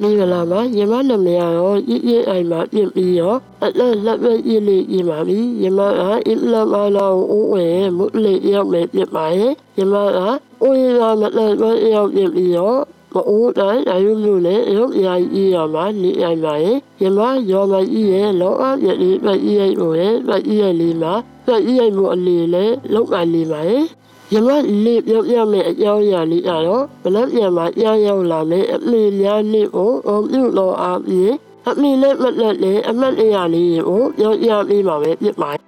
မိဂလာမှာယမနမရရောရည်ရည်အိမ်မှာပြင်ပြီးရောအလက်လက်ပဲရည်လေးရည်ပါပြီယမကအင်လမလာဦးဝဲမုလေးရောက်မယ်ပြပါရဲ့ယမကဦးရမလက်ပဲရောက်ပြင်ပြီးရောမအိုးတိုင်းအယုမျိုးနဲ့ရုပ်ရာကြီးရမှာနေအိမ်ပါရဲ့ယမရောမကြီးရဲ့လောအပြည့်လေးပဲကြီးရဲ့ကိုရဲ့ပဲကြီးရဲ့လေးမှာပဲကြီးရဲ့မို့အလေးနဲ့လောက်ပါလေးပါရဲ့ ယမလေးပြောပြမယ်အကြောင်းအရာလေးကတော့ဘလတ်ပြန်မှာကြားရောက်လာမယ်အမေများလေးကိုအပြုတော်အားဖြင့်အမေနဲ့မလက်နဲ့အမတ်အရာလေးကိုပြောပြပေးပါမယ်ပြပါ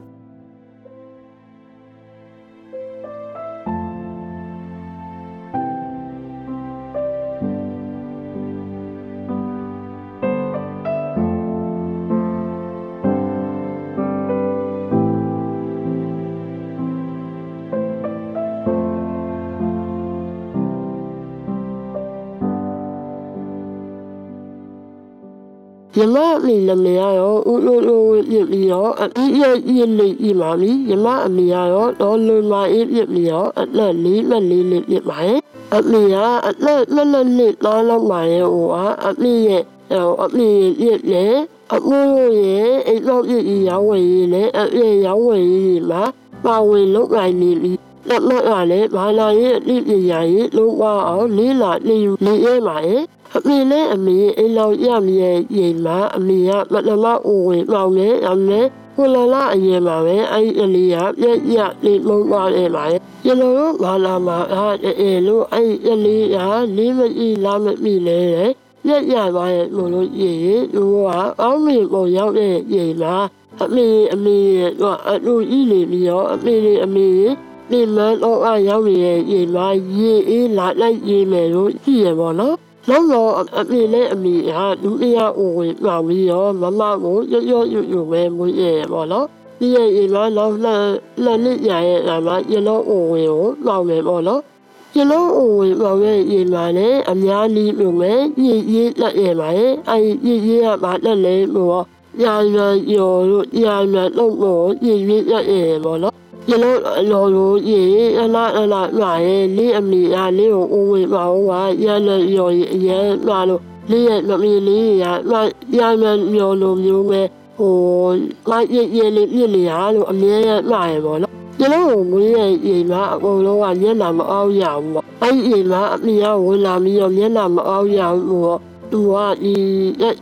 ယမအမေလည်းမရတော့ဦးလိုလိုဝပြစ်ပြီးတော့အပြည့်ရရလေးဤပါမီယမအမေရတော့တော်လွန်မအေးပြစ်ပြီးတော့အလက်လေးမလေးလေးပြစ်ပါရဲ့အမေကအလက်မလက်လေးသားလောက်ပါရဲ့ဟိုကအမေရဲ့အမေပြစ်လေအမိုးရဲ့အိမ်တော့ပြစ်ရောင်းဝယ်ရေးလေအပြည့်ရောင်းဝယ်ရေးမှာပါဝင်လုပ်နိုင်နေပြီလက်မကလည်းဘာလာရဲ့အပြည့်ပြရာရေးလုံးဝအောင်လေးလာနေနေရဲပါရဲ့ အမေနဲ့အမေအိမ်လောက်ရမြဲရင်မှာအမေကမတမအိုဝင်ပေါင်းနေအမေကိုလာလာအရင်မှာပဲအဲ့အလေးကပြက်ရလေးမုံသွားတယ်ပါလေကျွန်တော်တို့ဘာလာမှာအဲ့အဲလို့အဲ့အလေးကလေးမကြည့်လာမမိလေပြက်ရသွားရဲ့လို့လို့ရည်သူကအောင်းမေပေါ်ရောက်တဲ့ရင်မှာအမေအမေကအတူကြီးနေပြီးတော့အမေအမေပြင်မတော့အရောက်ရဲ့ရင်မှာရေအေးလာလိုက်ရေးမယ်လို့ကြည့်ရပါတော့ လောက်တော့အမေနဲ့အမေဟာဒုတိယအိုဝင်ပြောင်းပြီးတော့မမကိုရော့ရော့ရွရွပဲမွေးရပေါ့နော်ဒီရဲ့အိမ်မှာနောက်လက်လက်နစ်ရရဲ့အမှာရလို့အိုဝင်ကိုပြောင်းမယ်ပေါ့နော်ရလို့အိုဝင်ပြောင်းရဲ့အိမ်မှာလည်းအများကြီးပြုမယ်ရည်ရည်လက်ရပါရဲ့အဲရည်ရည်ကမှလက်လဲပေါ့ညာညာရောလို့ညာညာတော့ပေါ့ရည်ရည်ရရဲ့ပေါ့နော် ရလို့လောလို့ရေအလားအလားမှာရဲ့လေးအမိအားလေးကိုဦးဝေပါဦးကရလည်းရော်ရရဲမှာလို့လေးရဲ့မမီလေးရမရမမျိုးလိုမျိုးပဲဟိုလိုက်ရရလေးပြစ်နေရလို့အမြဲမှာရပေါ့နော်ကျလို့မွေးရဲ့အိမ်မှာအကုန်လုံးကမျက်နှာမအောင်ရဘူးပေါ့အဲ့ဒီအိမ်မှာအမိကဝင်လာပြီးတော့မျက်နှာမအောင်ရဘူးပေါ့ သူကဒီ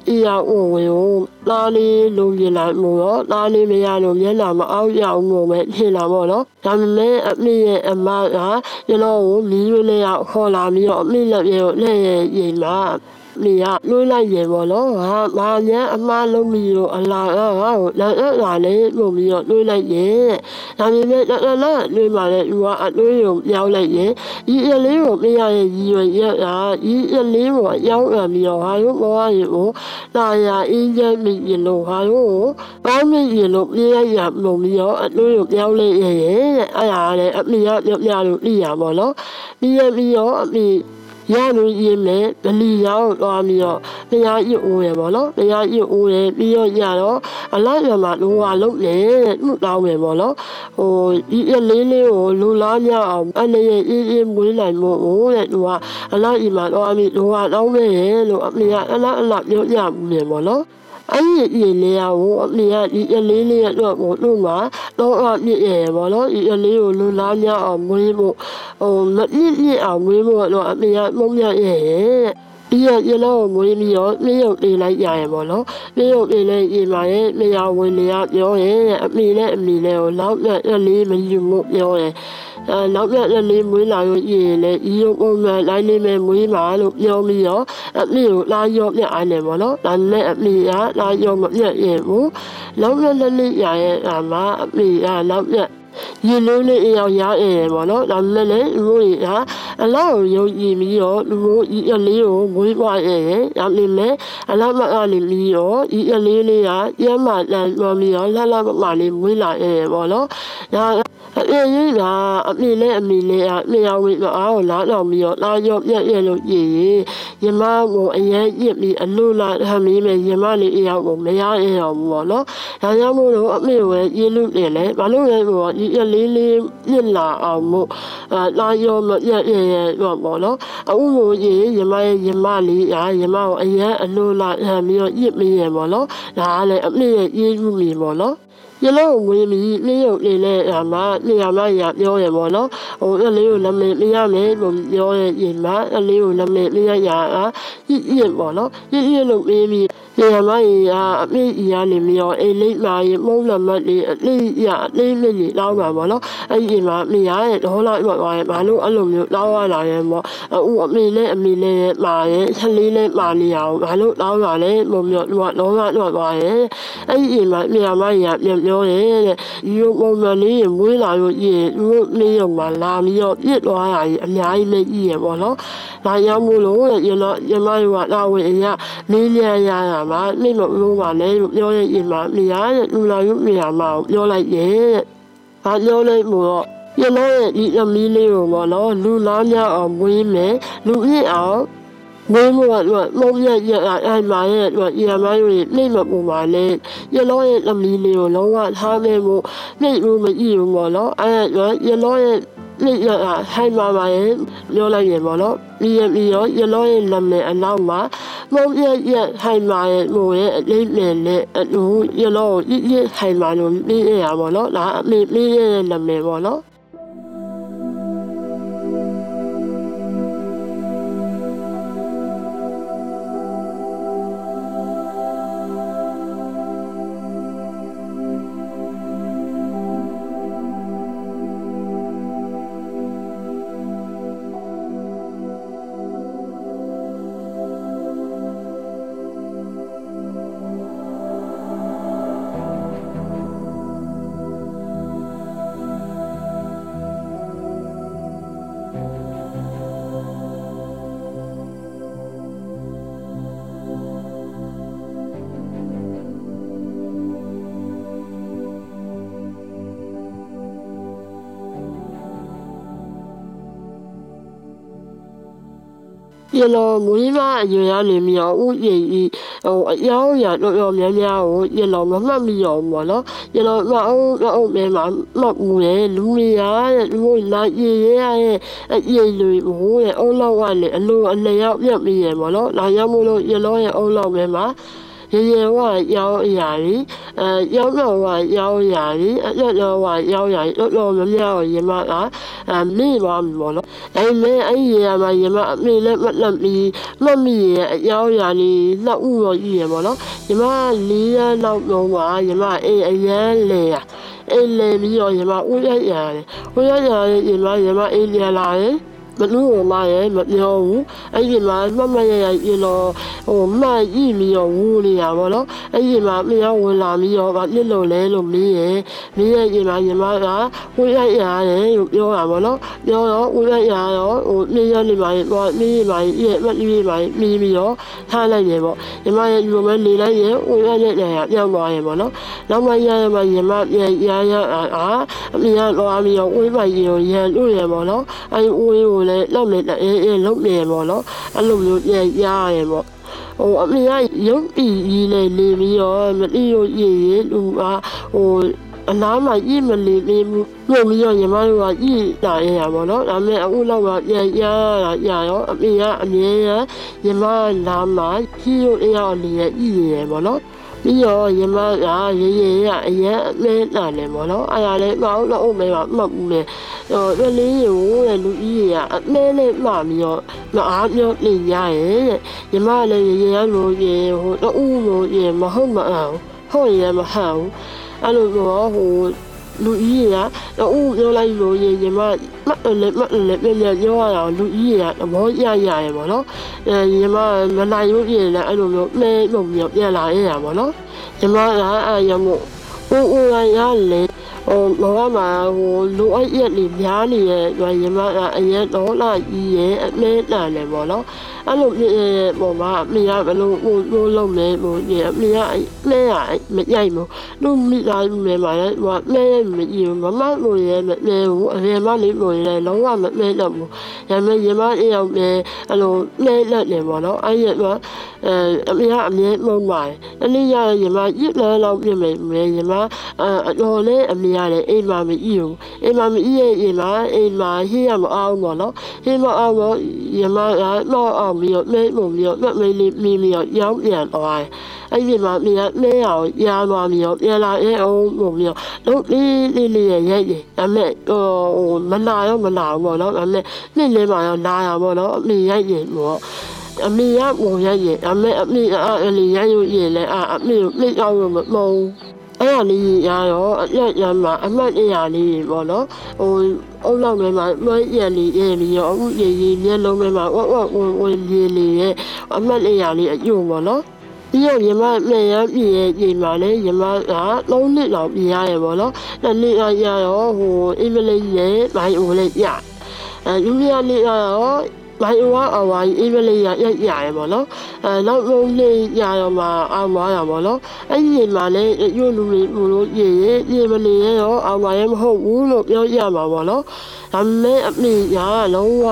အရာအိုဝင်ကိုသားလေးလုံးပြလိုက်မို့တော့သားလေးမရတော့မျက်နှာမအောင်ရအောင်မို့ပဲထင်လာပေါ့နော်ဒါပေမဲ့အမေရဲ့အမကကျွန်တော်ကိုမီးရွေးလေးရောက်ခေါ်လာပြီးတော့အမေလက်ပြေကိုလက်ရဲ့ရင်မှာနေရလွှဲလိုက်ရေပေါ့နော်ဟာဘာညာအမားလုံးပြီးတော့အလာကဟောလက်အလာလေးပုံပြီးတော့လွှဲလိုက်ရေဒါပေမဲ့လက်အလာလွှဲမှလည်းသူကအလွှဲရုံရောက်လိုက်ရေဒီအလေးကိုမရရဲ့ရည်ရွယ်ရတာဒီအလေးကိုရောက်လာပြီးတော့ဟာလို့ဘောရကိုလာရအင်းကျမိရင်လို့ဟာလို့ဘာမရင်လို့ပြရရပုံပြီးတော့အလွှဲရုံရောက်လိုက်ရေအဲ့ဒါလည်းအမေကပြပြလို့ပြရပါတော့ပြီးရပြီးတော့အမေ ရလို့ရင်းနဲ့ဗလီရောက်သွားပြီးတော့တရားရအိုးရပေါ့နော်တရားရအိုးရပြီးတော့ရတော့အလိုက်ရမှာလိုဟာလုံးလေမှုတောင်းမယ်ပေါ့နော်ဟိုဒီအလေးလေးကိုလူလားမြအောင်အဲ့ရဲ့အေးအေးမွေးနိုင်မို့ဟိုတဲ့သူကအလိုက်ရမှာတော့အမိလိုဟာတောင်းမယ်လို့အမေကအလားအလားပြောကြမှုနေပေါ့နော် အဲ့ဒီရေလေးရကိုအမေကဒီအလေးလေးရဲ့တော့ကိုသူ့မှာတော့အမြင့်ရပေါ့နော်ဒီအလေးကိုလူလားများအောင်မွေးဖို့ဟိုမမြင့်မြင့်အောင်မွေးဖို့တော့အမေကမုံမြတ်ရဲ့ ဒီရရလောက်မွေးပြီးတော့မြေရုပ်လေးလိုက်ရရပေါ့နော်မြေရုပ်လေးလည်းရေမာရဲ့မြေယာဝင်လေးကပြောရဲ့အမေနဲ့အမေနဲ့ကိုလောက်မြတ်လေးမယူမှုပြောရဲ့အဲနောက်မြတ်လေးမွေးလာလို့ရေလေဤရုပ်ပုံမှန်လိုက်နေမယ်မွေးမှာလို့ပြောပြီးတော့အမေကိုလာရော့မြတ်အားနေပေါ့နော်ဒါနဲ့အမေကလာရော့မမြတ်ရဲ့ဘူးနောက်မြတ်လေးရရဲ့အမအမေကနောက်မြတ် ရေလုံးလေးအရောက်ရအဲပေါ့နော်ဒါနဲ့လေလူတွေကအလောက်ကိုယုံကြည်ပြီးတော့လူတို့ဤအလေးကိုမွေးပွားရဲဒါပေမဲ့အလောက်မအားနေပြီးတော့ဤအလေးလေးကရမ်းမှတန်ပြောပြီးတော့လှလှပပလေးမွေးလာရဲပေါ့နော်ဒါအေးကြီးကအမေနဲ့အမေနဲ့အမေရောက်ပြီးတော့အားကိုလာတော့ပြီးတော့လာရော့ပြက်ရလို့ရည်ရမကိုအရင်ရစ်ပြီးအလို့လာဟမ်းပြီးမယ်ရမလေးအရောက်ကိုမရရအောင်ပေါ့နော်ဒါကြောင့်မို့လို့အမေဝဲရည်လို့နေလေဘာလို့လဲဆိုတော့ဒီအလေးလေးပြစ်လာအောင်မို့အာလာရော့မပြက်ရရတော့ပေါ့နော်အခုကိုရည်ရမရဲ့ရမလေးအာရမကိုအရင်အလို့လာဟမ်းပြီးတော့ရစ်မရပေါ့နော်ဒါကလည်းအမေရဲ့ရည်မှုမီပေါ့နော်ရလုံးဝင်းပြီးလင်းရုပ်လေးနဲ့အမနေရာမရပြောရပေါ့နော်ဟိုအလေးကိုလက်မေမရမယ်လို့ပြောရရင်မအလေးကိုလက်မေမရရအာရစ်ရစ်ပေါ့နော်ရစ်ရစ်လို့ပြီးပြီး နေရာမရအမေရနေမျိုးအိလိမ့်မာရမုံလမတ်လေးအလေးရအလေးလေးလေးလောက်ပါပေါ့နော်အဲ့ဒီမှာမရရဲ့ဒေါ်လာပေါ့ပါဘာလို့အဲ့လိုမျိုးလောက်ရလာရင်ပေါ့အခုအမေနဲ့အမေနဲ့မာရဲ့ဆက်လေးနဲ့မာနေအောင်ဘာလို့လောက်ရလဲလို့မျိုးတော့လုံးဝတော့ပါရဲ့အဲ့ဒီမှာနေရာမရပြန်ပြောတယ်တဲ့ဒီလိုပုံမှန်လေးမွေးလာလို့ရေသူတို့နေရုံမှာလာပြီးတော့ပြစ်သွားတာကြီးအများကြီးပဲကြီးရပေါ့နော်။ဒါရောက်မို့လို့ရတော့ရမတို့ကတော့ဝင်အရာလေးလျာရတာမှာမိမလို့ပါလေလို့ပြောရရင်မှမြားတဲ့လူလာရုပ်မြာမှာပြောလိုက်ရဲ့။ဒါပြောလိုက်မို့တော့ရတော့ဒီအမီးလေးကိုပေါ့နော်လူလားများအောင်မွေးမယ်လူပြည့်အောင်မင်းမကတော့မုံရရအဲ့မှာရဲ့တော့ရမရိုးနှိမ့်မပူပါနဲ့ရလောရဲ့သမီးလေးကိုလုံးဝထားမယ်မို့နှိမ့်လို့မကြည့်ဘူးပေါ့နော်အဲ့တော့ရလောရဲ့ နှိမ့်ရဟိုင်းပါပါရဲ့ပြောလိုက်ရင်ပေါ့နော်ပြီးရပြီးတော့ရလောရဲ့နာမည်အနောက်မှာမုံရရဟိုင်းပါရဲ့မို့ရဲ့အလေးနဲ့နဲ့အတူရလောကိုရရဟိုင်းပါလို့ပြီးရပါပေါ့နော်ဒါအမေပြီးရတဲ့နာမည်ပေါ့နော် ရလောမွေးမအရွယ်ရနေမြောက်ဥယျာဉ်ဤဟိုအယောင်ရတော်တော်များများကိုရလောမမှတ်မိရောဘောနော်ရလောမအောင်မအောင်မဲမှာမှတ်မှုလေလူမရတဲ့လူလာရေရရဲ့အရေလူဟိုရဲ့အုံလောက်ကလည်းအလိုအလျောက်ပြတ်ပြီးရဘောနော်လာရောက်မို့လို့ရလောရဲ့အုံလောက်မဲမှာ ရေရေဝရောင်းအရာကြီးအဲရောင်းတော့ဝရောင်းအရာကြီးအဲ့တော့ဝရောင်းအရာကြီးတော်တော်များများကိုရမကအမိပါမလို့နော်အဲ့မဲအဲ့ရေရမှာရမအမိလည်းမလက်ပြီးမမိရဲ့အရောင်းအရာလေးလောက်ဥရောကြီးရပါတော့ရမလေးရလောက်လုံးပါရမအေးအရန်လေရအေးလေပြီးတော့ရမဥရရတယ်ဥရရတယ်ရမရမအေးလေလာတယ် မလူကမရဲ့မပြောဘူးအဲ့ဒီမှာမမရရရတော့ဟိုမကြီးမီရောဝူနေရပါတော့အဲ့ဒီမှာမရောဝင်လာပြီးတော့ဗာပြစ်လို့လဲလို့မင်းရဲ့မင်းရဲ့ဒီမှာညီမကဝိရရတယ်လို့ပြောတာပေါ့နော်ပြောတော့ဝိရရတော့ဟိုမင်းရနေပါရဲ့တော့မင်းရပါရဲ့မကြီးပါရဲ့မီးပြီးတော့ထားလိုက်တယ်ပေါ့ညီမရဲ့ဒီလိုပဲနေလိုက်ရဲ့ဝိရရဲ့နေရပြောင်းသွားရဲ့ပေါ့နော်နောက်မှရရမှညီမပြန်ရရအာအမေကတော့အမေရောဝိပါရေကိုရန်လို့ရပေါ့နော်အဲ့ဝိကိုလည်းလောက်နေအေးအေးလုံးနေပေါ့နော်အဲ့လိုမျိုးပြန်ရရပေါ့ဟိုအမေကရုပ်ပြီးကြီးနေနေပြီးတော့မတိရရရလူကဟိုအလားမှကြည့်မနေသေးဘူးညပြီးတော့ညီမတို့ကကြည့်လာရရပါတော့ဒါပေမဲ့အခုတော့ကပြန်ရတာရရောအမေကအမြဲတမ်းညီမလာမှကြည့်ရအောင်နေရကြည့်ရပါတော့ဟ ပြီးတော့ရမကရေရေရအရင်အမဲလာတယ်ပေါ့နော်အဲ့ဒါလည်းမဟုတ်တော့အုံမဲမှာမှတ်ဘူးလေဟိုတလေးရိုးတဲ့လူကြီးတွေကအမဲနဲ့မှပြီးတော့မအားပြောနေရရဲ့တဲ့ရမလည်းရေရေရလို့ရေဟိုတူလို့ရေမဟုတ်မအောင်ဟုတ်ရမဟုတ်အဲ့လိုတော့ဟို လူကြီးတွေကတူပြောလိုက်လို့ရေရမမတ်လည်းမတ်လည်းပြန်ပြန်ပြောရအောင်လူကြီးတွေကသဘောရရရပေါ့နော်အဲရမမနိုင်လို့ပြင်လည်းအဲ့လိုမျိုးမဲလို့မျိုးပြန်လာရရပေါ့နော်ရမကအဲ့ရမို့ဟိုဟိုရလေ ဟိုဘောကမှာဟိုလူအပ်ရက်လေးများနေရဲ့ရမကအရင်တော့လာကြီးရဲ့အမဲလာတယ်ပေါ့နော်အဲ့လိုပုံမှာအမေကဘလို့ဟိုလိုလုံးလဲဟိုအမေကလဲရမရိုက်ဘူးလူမိသားစုတွေမှာလည်းဟိုလဲရမကြည့်ဘူးမမလို့ရဲမလဲဘူးအမေမလေးလို့ရဲလုံးဝမလဲတော့ဘူးရမရမအရောက်ပဲအဲ့လိုလဲလက်နေပေါ့နော်အဲ့ရကအဲအမေကအမြဲမုန်းပါတယ်အနည်းရရမရစ်လဲတော့ပြင်မယ်ရမအတော်လေးအမေကလည်းအိမ်မှာမကြည့်ဘူးအိမ်မှာမကြည့်ရဲ့အိမ်မှာအိမ်မှာဟိရမအောင်ပေါ့နော်ဟိမအောင်တော့ရမကတော့အောင်ပြီးတော့မဲပုံပြီးတော့မဲလေးမီမီတော့ရောင်းပြန်သွားတယ်အဲ့ဒီမှာမိကမဲအောင်ရာသွားပြီးတော့ပြန်လာရဲ့အောင်ပုံပြီးတော့လုံးလေးလေးလေးရဲ့ရဲ့ဒါမဲ့ဟိုမနာရောမနာဘူးပေါ့နော်ဒါမဲ့နှစ်လေးမှရောနာရပေါ့နော်အမိရိုက်ရင်ပေါ့အမေကပုံရရဲ့အမေအမေအဲ့လေရရွရင်လေအမေမိအောင်မမုံ အဲ့ဒါလေးရတော့အရက်ရမှာအမှတ်အရာလေးပေါ့နော်ဟိုအုံလောက်ထဲမှာမွေးရလေးရပြီးတော့အခုရေရေမျက်လုံးထဲမှာဝက်ဝက်ဝင်ဝင်လေးလေးရဲ့အမှတ်အရာလေးအကျုံပေါ့နော်ပြီးတော့ညီမမြန်ရပြည့်ရဲ့ညီမလည်းညီမကသုံးနှစ်လောက်ပြည့်ရရပေါ့နော်။နှစ်နှစ်ရတော့ဟိုအင်္ဂလိပ်ရဲ့ဘိုင်အိုလေးရ။အဲယူရီးယားလေးကတော့ ဘိုင်အိုကအဝါကြီးအင်္ဂလိပ်ရရရရပေါ့နော်။အဲနောက်ဆုံးလေးရတော့မှအောင်သွားရပေါ့နော်။အဲ့ဒီညီမလည်းယူလူလေးဘလို့ရေရေရေမလေးရောအောင်သွားရမဟုတ်ဘူးလို့ပြောရမှာပေါ့နော်။ဒါပေမဲ့အမေကလုံးဝ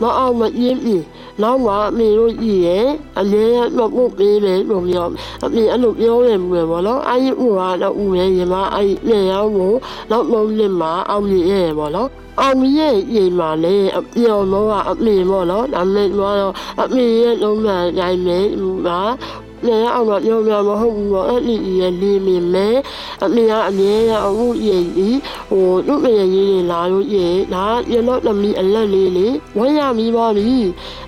မအောင်မရင်းပြီနောက်မှအမေတို့ကြည့်ရဲ့အလဲတော့ပုတ်ပေးမယ်လို့ပြောအမေအဲ့လိုပြောရမှာပေါ့နော်အဲ့ဒီဥကတော့ဥရဲ့ညီမအဲ့ဒီရောက်ဖို့နောက်လုံးလင်းမှာအောင်မြင်ရဲ့ပေါ့နော်အောင်မြင်ရင်မှာလေအပြောတော့အမေပေါ့နော်ဒါမဲ့တော့အမေရဲ့လုံးမှတိုင်းမယ် ဟာလေအောင်တော့ရောများမဟုတ်ဘူးပေါ့အဲ့ဒီရလေးမင်းမဲအမေကအမြဲရအခုရည်ကြီးဟိုသူ့မရကြီးတွေလာလို့ရဒါရတော့သမီးအလက်လေးလေးဝမ်းရမိပါပြီ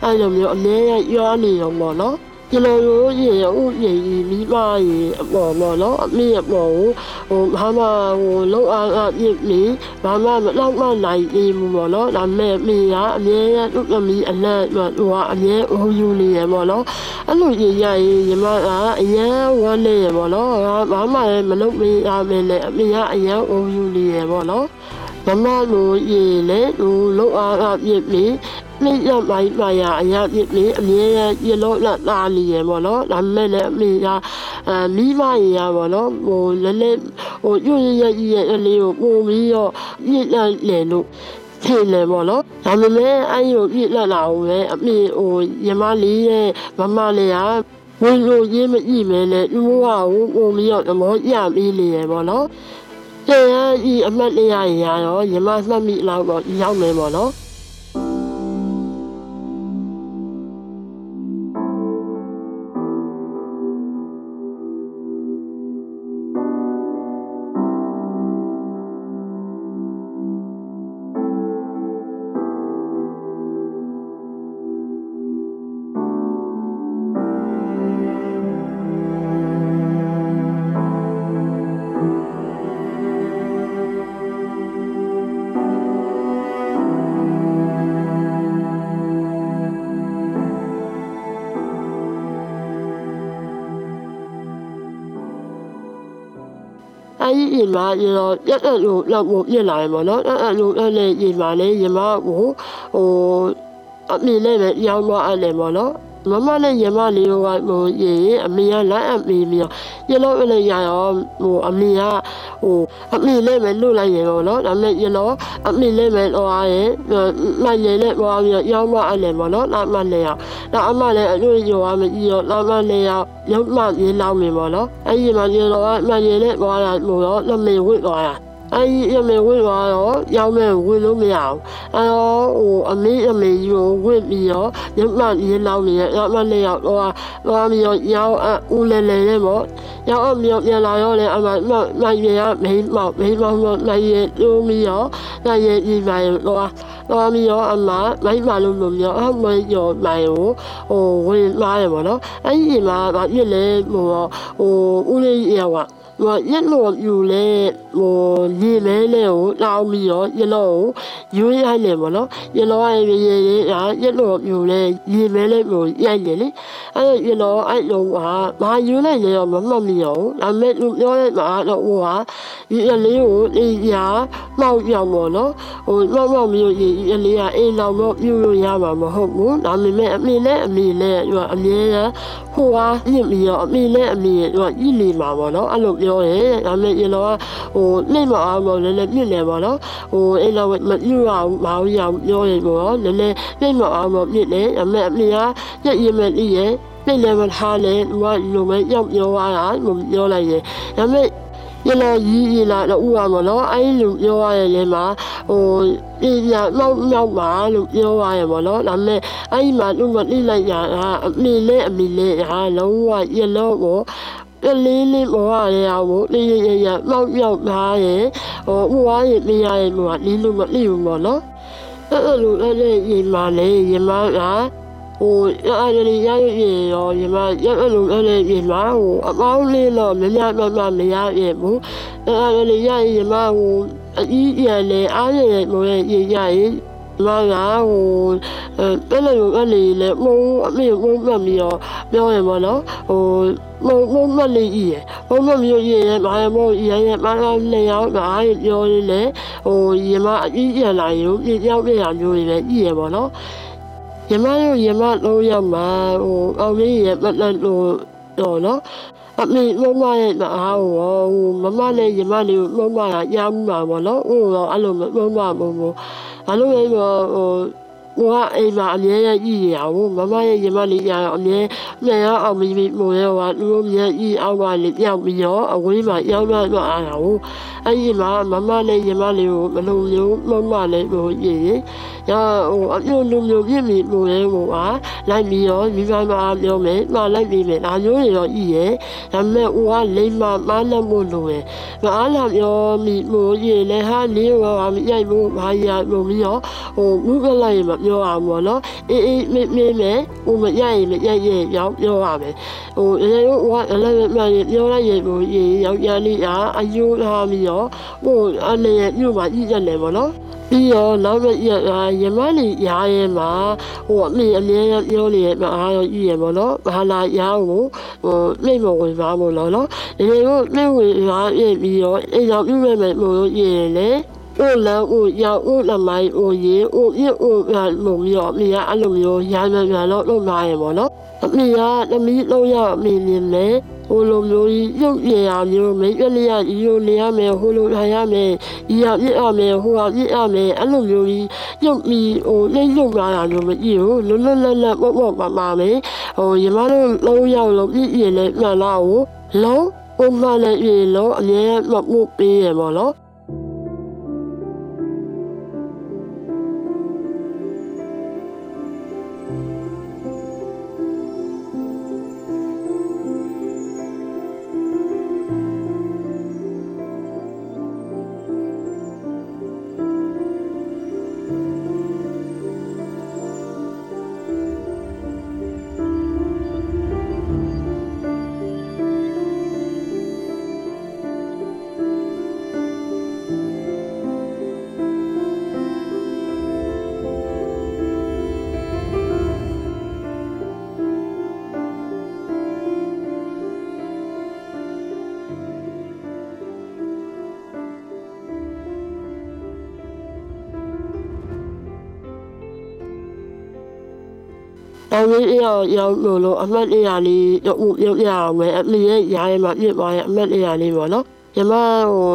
အဲ့လိုမျိုးအမြဲရရောနေရောပေါ့နော် ကျွန်တော်တို့ရေဥရေမိမရေအပေါ်ပေါ့နော်အမေအပေါ်ကိုဟိုဘာမှဟိုလောက်အားအပြစ်နေဘာမှမလောက်မနိုင်သေးဘူးပေါ့နော်ဒါမဲ့မိကအမြဲတမ်းသူ့သမီးအလက်ဟိုကအမြဲဟိုယူနေရပေါ့နော်အဲ့လိုရေရရင်ညီမကအရန်ဝမ်းနေရပေါ့နော်ဘာမှလည်းမလုပ်မရမယ်လေအမေကအရန်ဟိုယူနေရပေါ့နော် မမလိုရေလေဟိုလောက်အားအပြစ်နေမိရမိုင်းမာယာအရာပြစ်ပြီးအမြဲရလို့လာလာလီရပေါ့နော်ဒါမဲ့လည်းအမေကအဲမိမရပေါ့နော်ဟိုလည်းလည်းဟိုရွရရရရလေးကိုပုံပြီးတော့ပြစ်လိုက်လေလို့ဖြစ်လေပေါ့နော်ဒါပေမဲ့အဲ့ဒီကိုပြစ်လက်လာအောင်ပဲအမေဟိုရမလေးရဲ့မမလေးကဝင်လို့ရင်းမကြည့်မဲနဲ့ဒီဘဝကိုပုံပြီးတော့သမောရပြီးလေရ ပေါ့နော်တရားဤအမှတ်တရရရောရမမှတ်မိလောက်တော့ရောက်မယ်ပေါ့နော် အဲဒီအိမ်မှာရတော့ရက်ရက်လို့လောက်ဖို့ပြစ်လာတယ်ပေါ့နော်အဲ့အဲ့လိုအဲ့လေအိမ်မှာလေရမကိုဟိုအမေလည်းပဲရောင်းတော့အဲ့လေပေါ့နော် မမနဲ့ရမလေးကဟိုရေအမေကလက်အမေမျိုးရလို့လည်းရရောဟိုအမေကဟိုအမေလည်းပဲလွတ်လိုက်ရတော့နော်ဒါပေမဲ့ရတော့အမေလည်းပဲတော့အားရဲ့လိုက်ရတဲ့ဘောပြီးရောင်းတော့အဲ့လေပေါ့နော်ဒါမှလည်းရဒါအမလည်းအလို့ရောမကြည့်တော့ဒါမှလည်းရရုပ်မှရင်းလောင်းနေပေါ့နော်အဲ့ဒီမှာရတော့မှရတဲ့ဘောကလို့တော့လက်မေဝစ်သွားတာ အဲ့ဒီအမေဝင့်သွားတော့ရောက်မဲ့ဝင်လို့မရအောင်အဲ့တော့ဟိုအမေအမေကြီးကိုဝင့်ပြီးတော့ညမရင်းလောင်းနေရညမလေးရောက်တော့သွားပြီးတော့ရောင်းအဦးလဲလဲနဲ့ပေါ့ရရောက်အောင်မြောက်ပြန်လာရောလေအမနိုင်ရမိမောက်မိမောက်နိုင်ရလို့မရောနိုင်ရဒီမိုင်တော့တော့မရောအမမိုက်ပါလို့မရောအမရောမိုင်ကိုဟိုဝင်လာရပါတော့အဲ့ဒီမှာဗာပြစ်လဲဟိုဟိုဦးလေးရောက 我一路有嘞，我你来嘞，我老米哦，一路有爱嘞么咯，一路爱咪嘢嘢，啊一路有嘞，你来嘞我爱嘢嘞，啊一路爱用下，買有嘞嘢又冇乜咪有，啊咩用咗咧買落我下，一你我你呀冇有我咯，我冇冇咪有嘢，你呀一路冇有嘢嘛冇好冇，啊咪咩咪咧咪咧，話咪呀，好啊，你咪有咪咧咪，話一年嘛冇咯，啊六。ပြောတယ်ဒါပေမဲ့ရေလောကဟိုနှိမ့်မအောင်ပေါ့လည်းလည်းမြင့်တယ်ပေါ့နော်ဟိုအဲ့လိုမညူအောင်မအောင်ရအောင်ပြောတယ်ပေါ့လည်းလည်းနှိမ့်မအောင်ပေါ့မြင့်တယ်ဒါပေမဲ့အမေကညက်ရင်မဲ့ဤရဲ့နှိမ့်လည်းမထားနဲ့ဟိုကလိုမဲ့ရောက်ပြောသွားတာမပြောလိုက်ရဲ့ဒါပေမဲ့ရလာကြီးရလာတော့ဥပါမလို့အဲ့လိုပြောရရင်လည်းမှာဟိုဒီပြမောက်မောက်ပါလို့ပြောရရပါတော့ဒါပေမဲ့အဲ့ဒီမှာသူမတိလိုက်ရတာအမေနဲ့အမေနဲ့ဟာလုံးဝရလို့ကို ကလေးလေးဘောရရအောင်ဒီရရရမောက်မောက်သားရဲ့ဟိုဥဝါရမရရဲ့ဘောကဒီလိုမသိဘူးပေါ့နော်အဲ့လိုအဲ့ဒီရင်မလေးရင်မကဟိုအဲ့ဒီရရရရောညီမရအဲ့လိုအဲ့ဒီညီမဟိုအပေါင်းလေးတော့မများမမမရရဲ့ဘူးအဲ့ဒီရရညီမဟိုအကြီးရလေအားရမို့ရရရ မကဟိုအဲ့လိုအဲ့ဒီလေမုံအမေမုံမမီရောပြောရမလို့ဟိုမုံမုံမလေးကြီးရမုံမမီရောရရမရမို့ရရမလာလေရောက်တာပြောရလေဟိုညီမအကြီးရလာရုံပြကြောက်ပြရမျိုးတွေပဲကြီးရပါတော့ရမရောရမလုံးရမှာဟိုအောင်လေးရပတ်လက်လို့တော့နော်အမေမမရဲ့အားဟိုမမနဲ့ရမလေးကိုမမကရမ်းမှာပေါ့နော်ဟိုတော့အဲ့လိုမမမမ မအဲ့လိုပဲဟို ဟိုကအိမ်မှာအမြဲတမ်းကြည့်ရအောင်မမရဲ့ရမလေးရအောင်အမြဲမြန်ရအောင်မိမိမို့ရောကသူတို့မြဲကြည့်အောင်ပါလေပြောင်းပြီးတော့အဝေးမှာရောက်တော့တော့အားအောင်အဲ့ဒီမှာမမနဲ့ရမလေးကိုမလို့မျိုးမမလည်းဟိုရည်ရဟိုအမျိုးလူမျိုးပြည့်မိမို့ရဲဟိုကလိုက်ပြီးတော့မိမမအားပြောမယ်မှားလိုက်ပြီးမယ်ဒါမျိုးတွေတော့ကြည့်ရဲ့ဒါပေမဲ့ဟိုကလိမ့်မမနဲ့မို့လို့ရမအားလာပြောမိမို့ရည်လည်းဟာလေးရောမရိုက်ဘူးဘာရမို့ပြီးတော့ဟိုမှုကလိုက်မပြောအောင်ပေါ့နော်အေးအေးမေးမေးမယ်ဟိုမရိုက်ရင်မရိုက်ရင်ရောက်ပြောရမယ်ဟိုရေဟိုကလည်းမပြောလိုက်ရင်ဟိုရေရောက်ရလေးအယူထားပြီးတော့ဟိုအနေနဲ့မြို့မှာကြည့်ရတယ်ပေါ့နော်ပြီးတော့နောက်တစ်ရက်ရမလီရားရဲမှာဟိုအမေအမြဲပြောနေရမှာအားရောကြည့်ရပါတော့ဘာလာရားကိုဟိုနှိမ့်မဝင်ပါမို့လို့နော်ဒီလိုနှိမ့်ဝင်ရားပြပြီးတော့အိမ်ရောက်ပြမဲ့မဲ့မို့လို့ရရင်လေ အိုလန်အိုရောက်အိုလမိုင်းအိုရေအိုပြအိုကလို့မျိုးအမေကအဲ့လိုမျိုးရားမြန်မြန်တော့လုပ်လာရပါတော့အမေကသမီးလုံးရအမေမြင်လေဟိုလိုမျိုးရုပ်ရည်ရမျိုးမိတ်ရလေးရယူနေရမယ်ဟိုလိုထိုင်ရမယ်ဤရပြစ်ရမယ်ဟိုဟာပြစ်ရမယ်အဲ့လိုမျိုးကြီးရုပ်မီဟိုလိမ့်လုံလာတာမျိုးမကြည့်ဘူးလွတ်လွတ်လပ်လပ်ပေါ့ပေါ့ပါပါမယ်ဟိုညီမတို့လုံးရောက်လို့ပြည့်ရည်နဲ့မှန်လားကိုလုံးဥမလည်းရည်လုံးအမြဲမမှုပေးရပါတော့ အမေရောက်ရောက်လို့လို့အမတ်အရာလေးတော့ရုပ်ရအောင်ပဲအမေရဲ့ရားရဲ့မှာပြစ်သွားရဲ့အမတ်အရာလေးပေါ့နော်ညီမဟို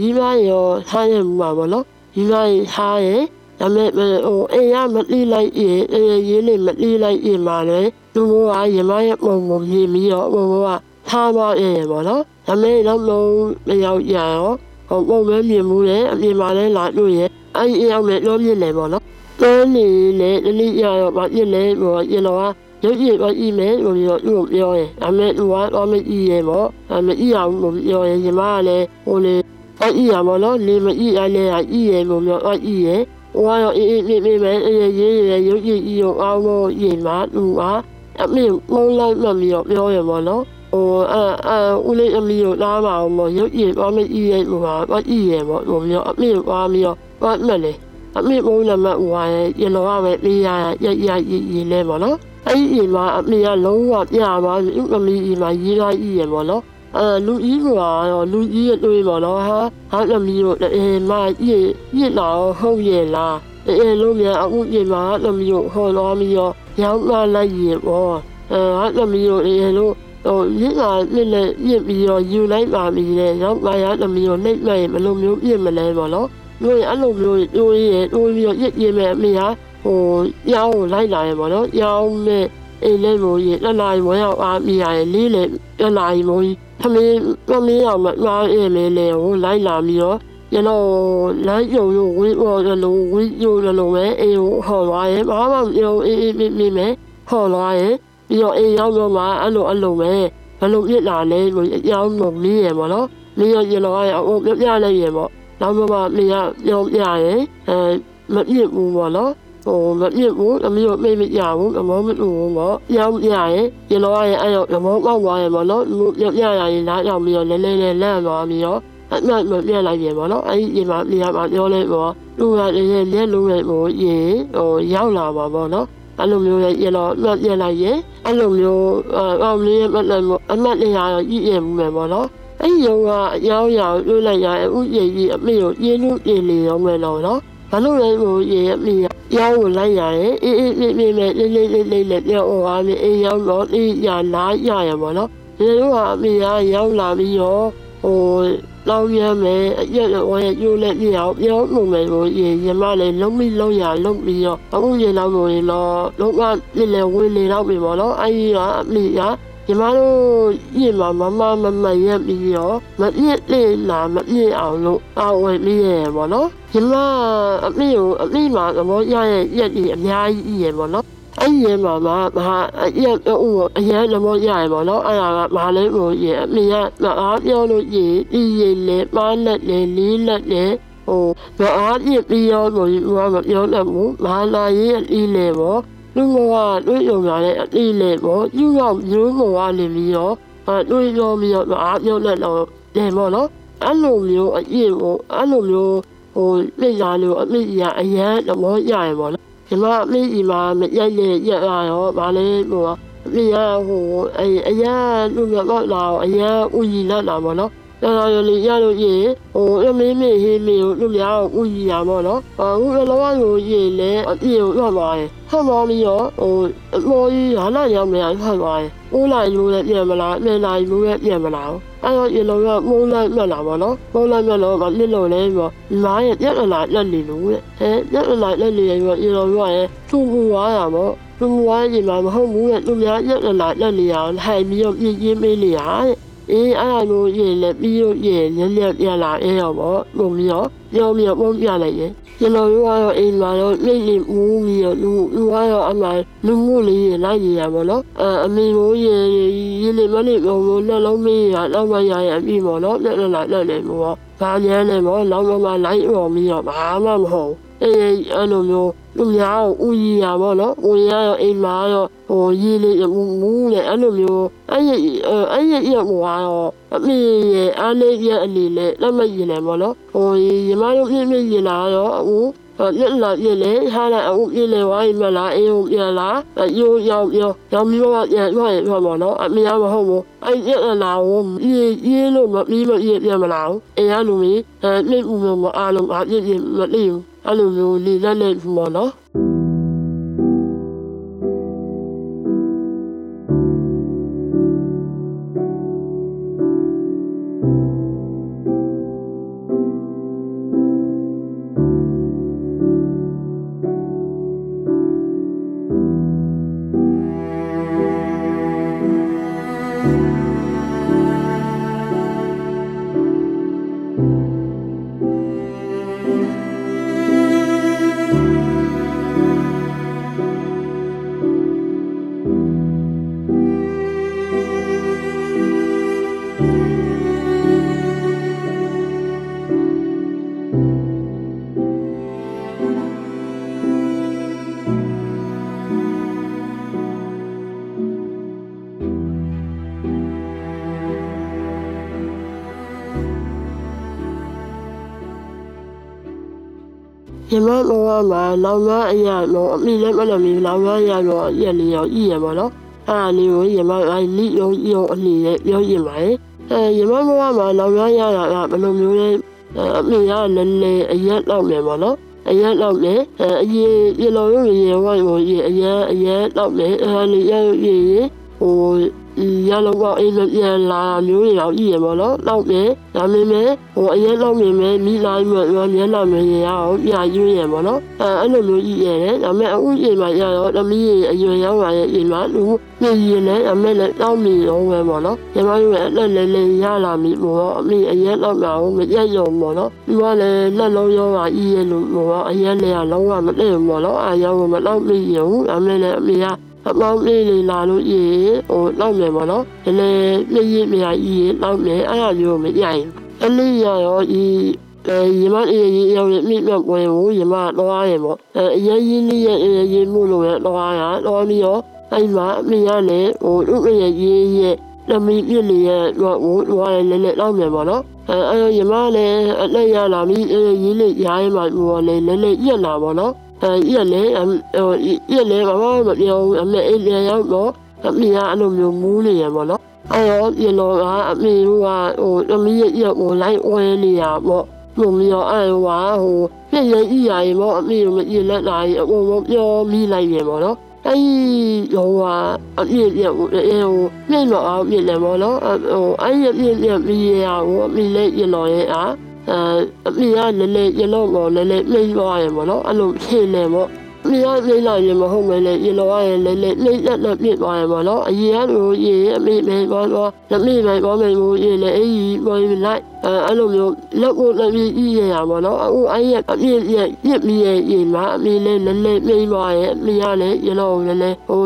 ရီးမရောထားရမှာပေါ့နော်ရီးမထားရဲ့ဒါမဲ့ဟိုအေးရမတိလိုက်ရေးရေးလေးမတိလိုက်ရေးမှာလေသူကညီမရဲ့ပုံပုံမြင်ပြီးတော့ဟိုကထားတော့ရဲ့ပေါ့နော်ဒါမဲ့တော့လုံးမရောက်ရရောဟိုပုံမဲမြင်မှုလေအပြင်မှာလည်းလာလို့ရဲ့အဲ့ဒီအရောက်နဲ့တော့မြင်တယ်ပေါ့နော် တော်နေလေတနည်းရတော့ဗာပြစ်လဲဟိုရလောကရရုပ်ရည်တော့ဤမယ်လို့ပြောသူ့ကိုပြောရင်ဒါမဲ့သူကတော့မကြည့်ရပေါ့ဒါမကြည့်အောင်လို့ပြောရင်ညီမကလည်းဟိုလေအကြည့်ရမလို့လေမကြည့်ရလဲအကြည့်ရလို့ပြောအကြည့်ရဟိုကတော့အေးအေးမေးမေးမယ်အေးရေးရရုပ်ရည်ဤကိုအောင်လို့ရည်မှာသူကအမေမုံလိုက်မှမျိုးပြောရမလို့ဟိုအဲအဲဦးလေးအမီကိုလာပါအောင်မရုပ်ရည်တော့မကြည့်ရလို့ပါအကြည့်ရပေါ့လို့ပြောအမေကမျိုးဘာမှလည်း အမေမုံနမဦးရဲ့ရလောကပဲပေးရရရရရလဲပေါ့နော်အဲ့ဒီမှာအမေကလုံးဝပြပါဥအမေဒီမှာရေးလိုက်ရပေါ့နော်အဲလူကြီးကတော့လူကြီးရဲ့တွေးပေါ့နော်ဟာဟာအမေတို့အဲမကြီးကြီးလာဟုတ်ရဲ့လားအဲလုံးမြန်အခုဒီမှာအမေတို့ဟောတော်မီရောရောက်လာလိုက်ရပေါ့အဲဟာအမေတို့အဲလို့ဟိုရင်းလာလက်လက်ပြစ်ပြီးတော့ယူလိုက်ပါပြီလေရောက်လာရအမေတို့နှိမ့်လိုက်ဘယ်လိုမျိုးပြစ်မလဲပေါ့နော် တို့အဲ့လိုမျိုးတို့ရဲ့တို့ပြီးတော့ရစ်ရမဲ့အမေဟာဟိုရောင်းလိုက်လာရပေါ့နော်ရောင်းမဲ့အိမ်လေးမိုးကြီးလက်လာရီမရောက်အားမိရရဲ့လေးလေလက်လာရီမိုးကြီးသမီးသမီးအောင်မအားအေးလေးလေကိုလိုက်လာပြီးတော့ကျွန်တော်လမ်းယုံယုံဝေးပေါ်လို့ဝေးယုံလို့ပဲအေးဟော်သွားရဲ့ဘာမှမယုံအေးအေးမိမိမဲဟော်သွားရဲ့ပြီးတော့အေးရောက်တော့မှအဲ့လိုအဲ့လိုပဲဘယ်လိုပြစ်လာလဲလို့ရောင်းလို့မီးရပေါ့နော်မီးရကျွန်တော်ရဲ့အုပ်ပြပြလိုက်ရပေါ့ နောက်မှမင်းကပြောပြရဲ့အဲမပြစ်ဘူးပေါ့နော်ဟိုမပြစ်ဘူးအမျိုးမိတ်မကြဘူးအမောမလို့ပေါ့ရောင်းပြရဲ့ကျွန်တော်ရဲ့အဲ့တော့အမောပေါက်သွားရဲ့ပေါ့နော်လူပြပြရရင်လာရောက်ပြီးတော့လဲလဲလဲလန့်သွားပြီးတော့အမှတ်မပြလိုက်ပြန်ပေါ့နော်အဲ့ဒီမှာနေရာမှာပြောလိုက်ပေါ့လူကလည်းလက်လုံးလိုက်ပေါ့ရေဟိုရောက်လာပါပေါ့နော်အဲ့လိုမျိုးရဲ့ရတော့မှတ်ပြလိုက်ရင်အဲ့လိုမျိုးအောင်လေးရဲ့မှတ်လိုက်အမှတ်လေးရတော့ကြည့်ရမှုမယ်ပေါ့နော် အဲ့ဒီရောကအယောင်ရောင်လွှတ်လိုက်ရဥရည်ကြီးအမေကိုပြင်းလို့ပြင်းလေရောမယ်တော့နော်ဘာလို့လဲဟိုရေအမေရောင်းကိုလိုက်ရရင်အေးအေးအေးအေးလေးလေးလေးလေးလေးလေးပြောအောင်အားလေးအေးရောင်းတော့အေးရလာရရပါတော့ဒီလိုကအမေကရောင်းလာပြီးတော့ဟိုလောင်းရမယ်အရက်ရောရဲ့ယူလက်ပြအောင်ပြောလို့မယ်လို့ရေရမလည်းလုံးမိလုံးရလုံးပြီးတော့အခုရေလောင်းလို့ရင်တော့လုံးဝလေးလေးဝေးလေးတော့ပြီပေါ့နော်အဲ့ဒီကအမေက ညီမတို့ရင်မမမမမရက်ပြီးတော့မပြည့်လေးလာမပြည့်အောင်လို့အဝယ်ပြီးရပေါ့နော်ညီမအမေကိုအမေမှာသဘောရရဲ့ရက်ကြီးအများကြီးရပေါ့နော်အဲ့ဒီမှာမဟာရက်ဥအရင်သဘောရရပေါ့နော်အဲ့ဒါကမလေးကိုရအမေကမအားပြောလို့ရဒီရလေပါလက်လေလေးလက်လေဟိုမအားပြပြီးရောလို့ဘာမပြောတတ်ဘူးမဟာလာရဲ့အီးလေပေါ့ လူကတွေ့ရုံရတဲ့အတိလေပေါ့ယူရောက်မျိုးမောကနေပြီးတော့အဲတွေ့ရောပြီးတော့အားပြောလက်တော့တယ်ပေါ့နော်အဲ့လိုမျိုးအရင်ကိုအဲ့လိုမျိုးဟိုလက်ရလို့အမိရအရန်သဘောရရပေါ့နော်ဒီမှာအမိကြီးမှာမရိုက်လေရက်ရရောဗာလေဟိုအမိရဟိုအအရန်လူမျိုးတော့လာအရန်ဥကြီးလာတာပေါ့နော် တော်တော်လေးရလို့ရေဟိုအမေမေဟေးမေကိုလူများကိုဥကြီးရပါတော့အခုလောကကိုရေလဲအပြေကိုထွက်သွားတယ်ထွက်သွားပြီးတော့ဟိုအမော်ကြီးဟာလာရောက်နေထွက်သွားတယ်ဦးလိုက်လို့လည်းပြန်မလားပြန်လိုက်လို့လည်းပြန်မလားအဲ့တော့ရေလုံးကမုန်းလိုက်မှတ်လာပါတော့မုန်းလိုက်မှတ်တော့မလစ်လို့လဲပြီးတော့မားရဲ့ပြက်လာလက်နေလို့တဲ့အဲပြက်လာလက်နေပြီးတော့ရေလုံးကရဲ့သူ့ဘူွားရပေါ့သူ့ဘူွားကြီးမှာမဟုတ်ဘူးတဲ့သူများပြက်လာလက်နေရအောင်ဟိုင်ပြီးတော့ပြင်းပြင်းမေးနေရတဲ့ အေးအဲ့လိုရေလည်းပြီးလို့ရေညက်ညက်ပြလာအဲရောပေါ့ပုံပြီးတော့ပြောပြီးတော့ပုံပြလိုက်ရင်ကျွန်တော်တို့ကတော့အိမ်မှာတော့နေနေမူးပြီးတော့လူလူကတော့အမှလူမှုလေးရလိုက်ရရပါတော့အဲအမေတို့ရေရေလေးမလေးပုံလို့လက်လုံးမေးရတော့မရရပြီပေါ့နော်လက်လက်လက်လက်ပေါ့ဘာညမ်းနေပေါ့လောက်မမလိုက်အောင်ပြီးတော့ဘာမှမဟုတ် အေးအဲ့လိုမျိုးလူများကိုဦးကြီးရပါတော့ဦးရရောအိမ်မှာတော့ဟိုရေလေးမူးမူးနဲ့အဲ့လိုမျိုးအဲ့ရအဲ့ရရဟိုကတော့အမေရဲ့အားလေးရအနေနဲ့လက်မရင်နေပါတော့ဟိုညီမတို့ပြင်းပြင်းရင်လာတော့အခု လက်လာပြလေဟာလာအခုပြလေဝိုင်းမလားအေးဟုတ်ပြလားရိုးရောက်ရောရောက်ပြီးတော့ရရွှရပါတော့အမေမဟုတ်ဘူးအဲ့ရလာကိုအေးအေးလို့မပြီးမအေးပြမလားအေးရလို့မင်းအဲ့မိဦးမအားလုံးအပြည့်ပြည့်မလေးဘူးအဲ့လိုမျိုးလေးလက်လက်ပေါ့နော် မမောမှာလောင်မအရာတော့အမိလည်းမလို့မီလောင်မအရာတော့ရက်လျော်ဤရပါတော့အားလေးကိုရမအိုင်လိရောရောအနည်းနဲ့ပြောရင်ပါလေအဲရမမောမှာလောင်မရတာကဘယ်လိုမျိုးလဲအမိကလည်းလည်းအရက်တော့မယ်ပေါ့နော်အရက်တော့မယ်အရင်ရလောရုံရေဝိုင်းကိုရေအရက်အရက်တော့မယ်အဲဒီရရေဟို ရလောက်တော့အိမ်ပြန်လာမျိုးတွေတော့ကြီးရပါတော့တော့မယ်ဒါပေမဲ့ဟိုအရင်တော့မြင်မယ်မိလာမြရောမျက်နှာမြင်ရအောင်ပြရွေးရပါတော့အဲအဲ့လိုမျိုးကြီးရတယ်ဒါပေမဲ့အခုချိန်မှာရတော့သမီးရဲ့အရွယ်ရောက်လာတဲ့ချိန်မှာလူပြည့်ရင်လည်းအမေလည်းတောင်းမိရောပဲပေါ့နော်ညီမတို့ရဲ့လက်လေးလေးရလာပြီပေါ့အမေအရင်တော့မအောင်မရက်ရုံပေါ့နော်ဒီကလည်းလက်လုံးရောပါကြီးရဲ့လို့ပေါ့အရင်လည်းလုံးဝမသိဘူးပေါ့နော်အားရောမတော့မိရုံအမေလည်းအမေက အပေါင်းလေးလေးလာလို့ရေဟိုလောက်မယ်ပေါ့နော်ဒီလေပြည့်ရမြာကြီးလောက်မယ်အဲ့ဒါမျိုးမရရင်အလေးရရောဒီအဲရမအေးရေရောက်ရမြင့်မြတ်ပွဲကိုရမတော့ရပေါ့အဲအရင်ရင်းလေးရရေမှုလို့ရတော့ရတော့ပြီးတော့အဲ့မှာအမေရလည်းဟိုဥပရရေးရဲ့သမီးပြည့်လေးရဲ့တော့ဟိုတော့လည်းလည်းလောက်မယ်ပေါ့နော်အဲအဲ့ရမလည်းအလက်ရလာပြီးရေးလေးရိုင်းမှဟိုလည်းလည်းလည်းရက်လာပေါ့နော် အဲရက်လေဟိုရက်လေဘာမှမပြောဘူးအမေအိမ်ပြန်ရောက်တော့အမေကအဲ့လိုမျိုးမူးနေရပါတော့အဲတော့ရလောကအမေကဟိုအမေရဲ့ရက်ကိုလိုက်ဝဲနေရပေါ့ဘုံမျိုးအဲဟိုဟိုပြည့်ရဲ့ဤရရင်ပေါ့အမေကမရလက်လာရင်အကုန်လုံးပြောမိလိုက်ရပေါ့နော်အဲ့ဟိုကအပြည့်ပြည့်ဟိုအဲဟိုပြည့်တော့အောင်ပြည့်တယ်ပေါ့နော်ဟိုအဲ့ရပြည့်ပြည့်ပြီးရဟိုအမေလည်းရလောရဲ့အား အဲအမေကလည်းလည်းရလို့ပေါ့လည်းလည်းနှိမ့်သွားရပေါ့နော်အဲ့လိုဖြေနေပေါ့အ မေကနှိမ့်လိုက်ရင်မဟုတ်မယ်လေရလို့ရရင်လည်းလည်းနှိမ့်လက်လက်ပြစ်သွားရပေါ့နော်အရင်ကလိုရေအမေမေပေါ့တော့အမေမေပေါ့မယ်မို့ရေလည်းအေးပေါ်လိုက်အဲအဲ့လိုမျိုးလက်ကိုလည်းပြီးကြီးရရပေါ့နော်အခုအဲ့ရအပြည့်ရပြစ်ပြီးရရင်မှာအမေလည်းလည်းလည်းနှိမ့်သွားရဲ့အမေကလည်းရလို့လည်းလည်းဟို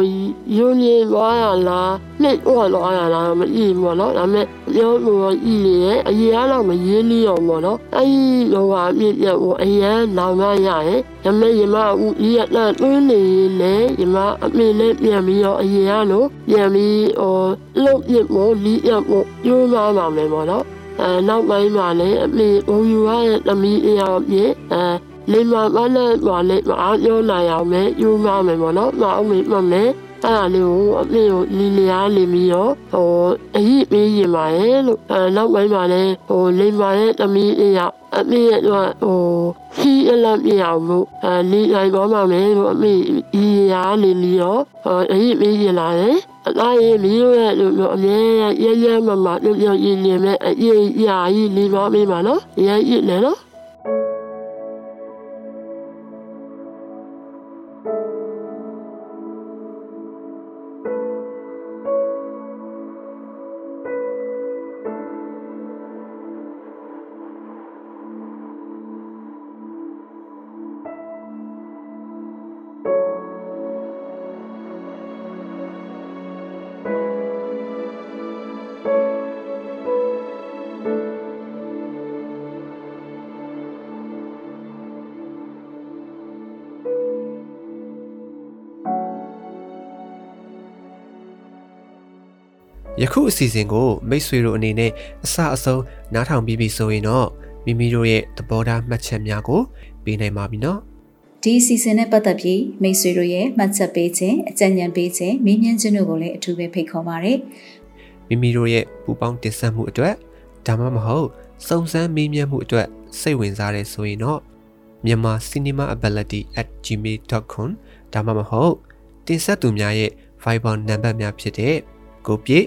ယွန်းနေသွားရလားနှိမ့်သွားတော့ရလားမကြည့်ဘူးပေါ့နော်ဒါပေမဲ့ပြောလို့ဤလေအရင်ကတော့မရေးလီအောင်ပေါ့နော်အဲ့ဒီလောကအပြည့်ရကိုအရင်နောင်မရရဲ့ဒါပေမဲ့ရမအခုဤရတဲ့တွင်းနေလေရမအမေလည်းပြန်ပြီးတော့အရင်ကလို့ပြန်ပြီးဟိုလုတ်ပြမို့လီရမို့ယူမှာပါမယ်ပေါ့နော်အဲနောက်ပိုင်းမှာလည်းအမေဘုံယူရတဲ့သမီးအရာပြည့်အဲလိမ္မာမနဲ့ပါလေမအားပြောနိုင်အောင်ပဲယူမှာမယ်ပေါ့နော်မအောင်မေ့မှမယ် အဲ့ဒါလေးကိုအမေကိုလီလျားနေပြီးတော့ဟိုအဟိပေးရင်ပါရဲ့လို့အဲနောက်ပိုင်းမှာလည်းဟိုလိမ္မာတဲ့သမီးအရာအမေရဲ့ဟိုခီးအလပ်ပြအောင်လို့အဲလီလိုက်ပါမှာမယ်လို့အမေဤရာနေပြီးတော့အဟိပေးရင်လာတယ်အသားရည်မီးရဲ့လို့အမြဲရရမမလို့ပြောရင်းနေမဲ့အရေးရာကြီးနေပါမေးပါနော်ရရည်နေနော် ယခုအစီအစဉ်ကိုမိတ်ဆွေတို့အနေနဲ့အစအဆုံးနားထောင်ပြီးပြီဆိုရင်တော့မိမိတို့ရဲ့သဘောထားမှတ်ချက်များကိုပေးနိုင်ပါပြီနော်ဒီအစီအစဉ်နဲ့ပတ်သက်ပြီးမိတ်ဆွေတို့ရဲ့မှတ်ချက်ပေးခြင်းအကြံဉာဏ်ပေးခြင်းမေးမြန်းခြင်းတို့ကိုလည်းအထူးပဲဖိတ်ခေါ်ပါရစေမိမိတို့ရဲ့ပူပေါင်းတင်ဆက်မှုအတွက်ဒါမှမဟုတ်စုံစမ်းမေးမြန်းမှုအတွက်စိတ်ဝင်စားတဲ့ဆိုရင်တော့မြန်မာ cinemaability@gmail.com ဒါမှမဟုတ်တင်ဆက်သူများရဲ့ Viber နံပါတ်များဖြစ်တဲ့ကိုပြည့်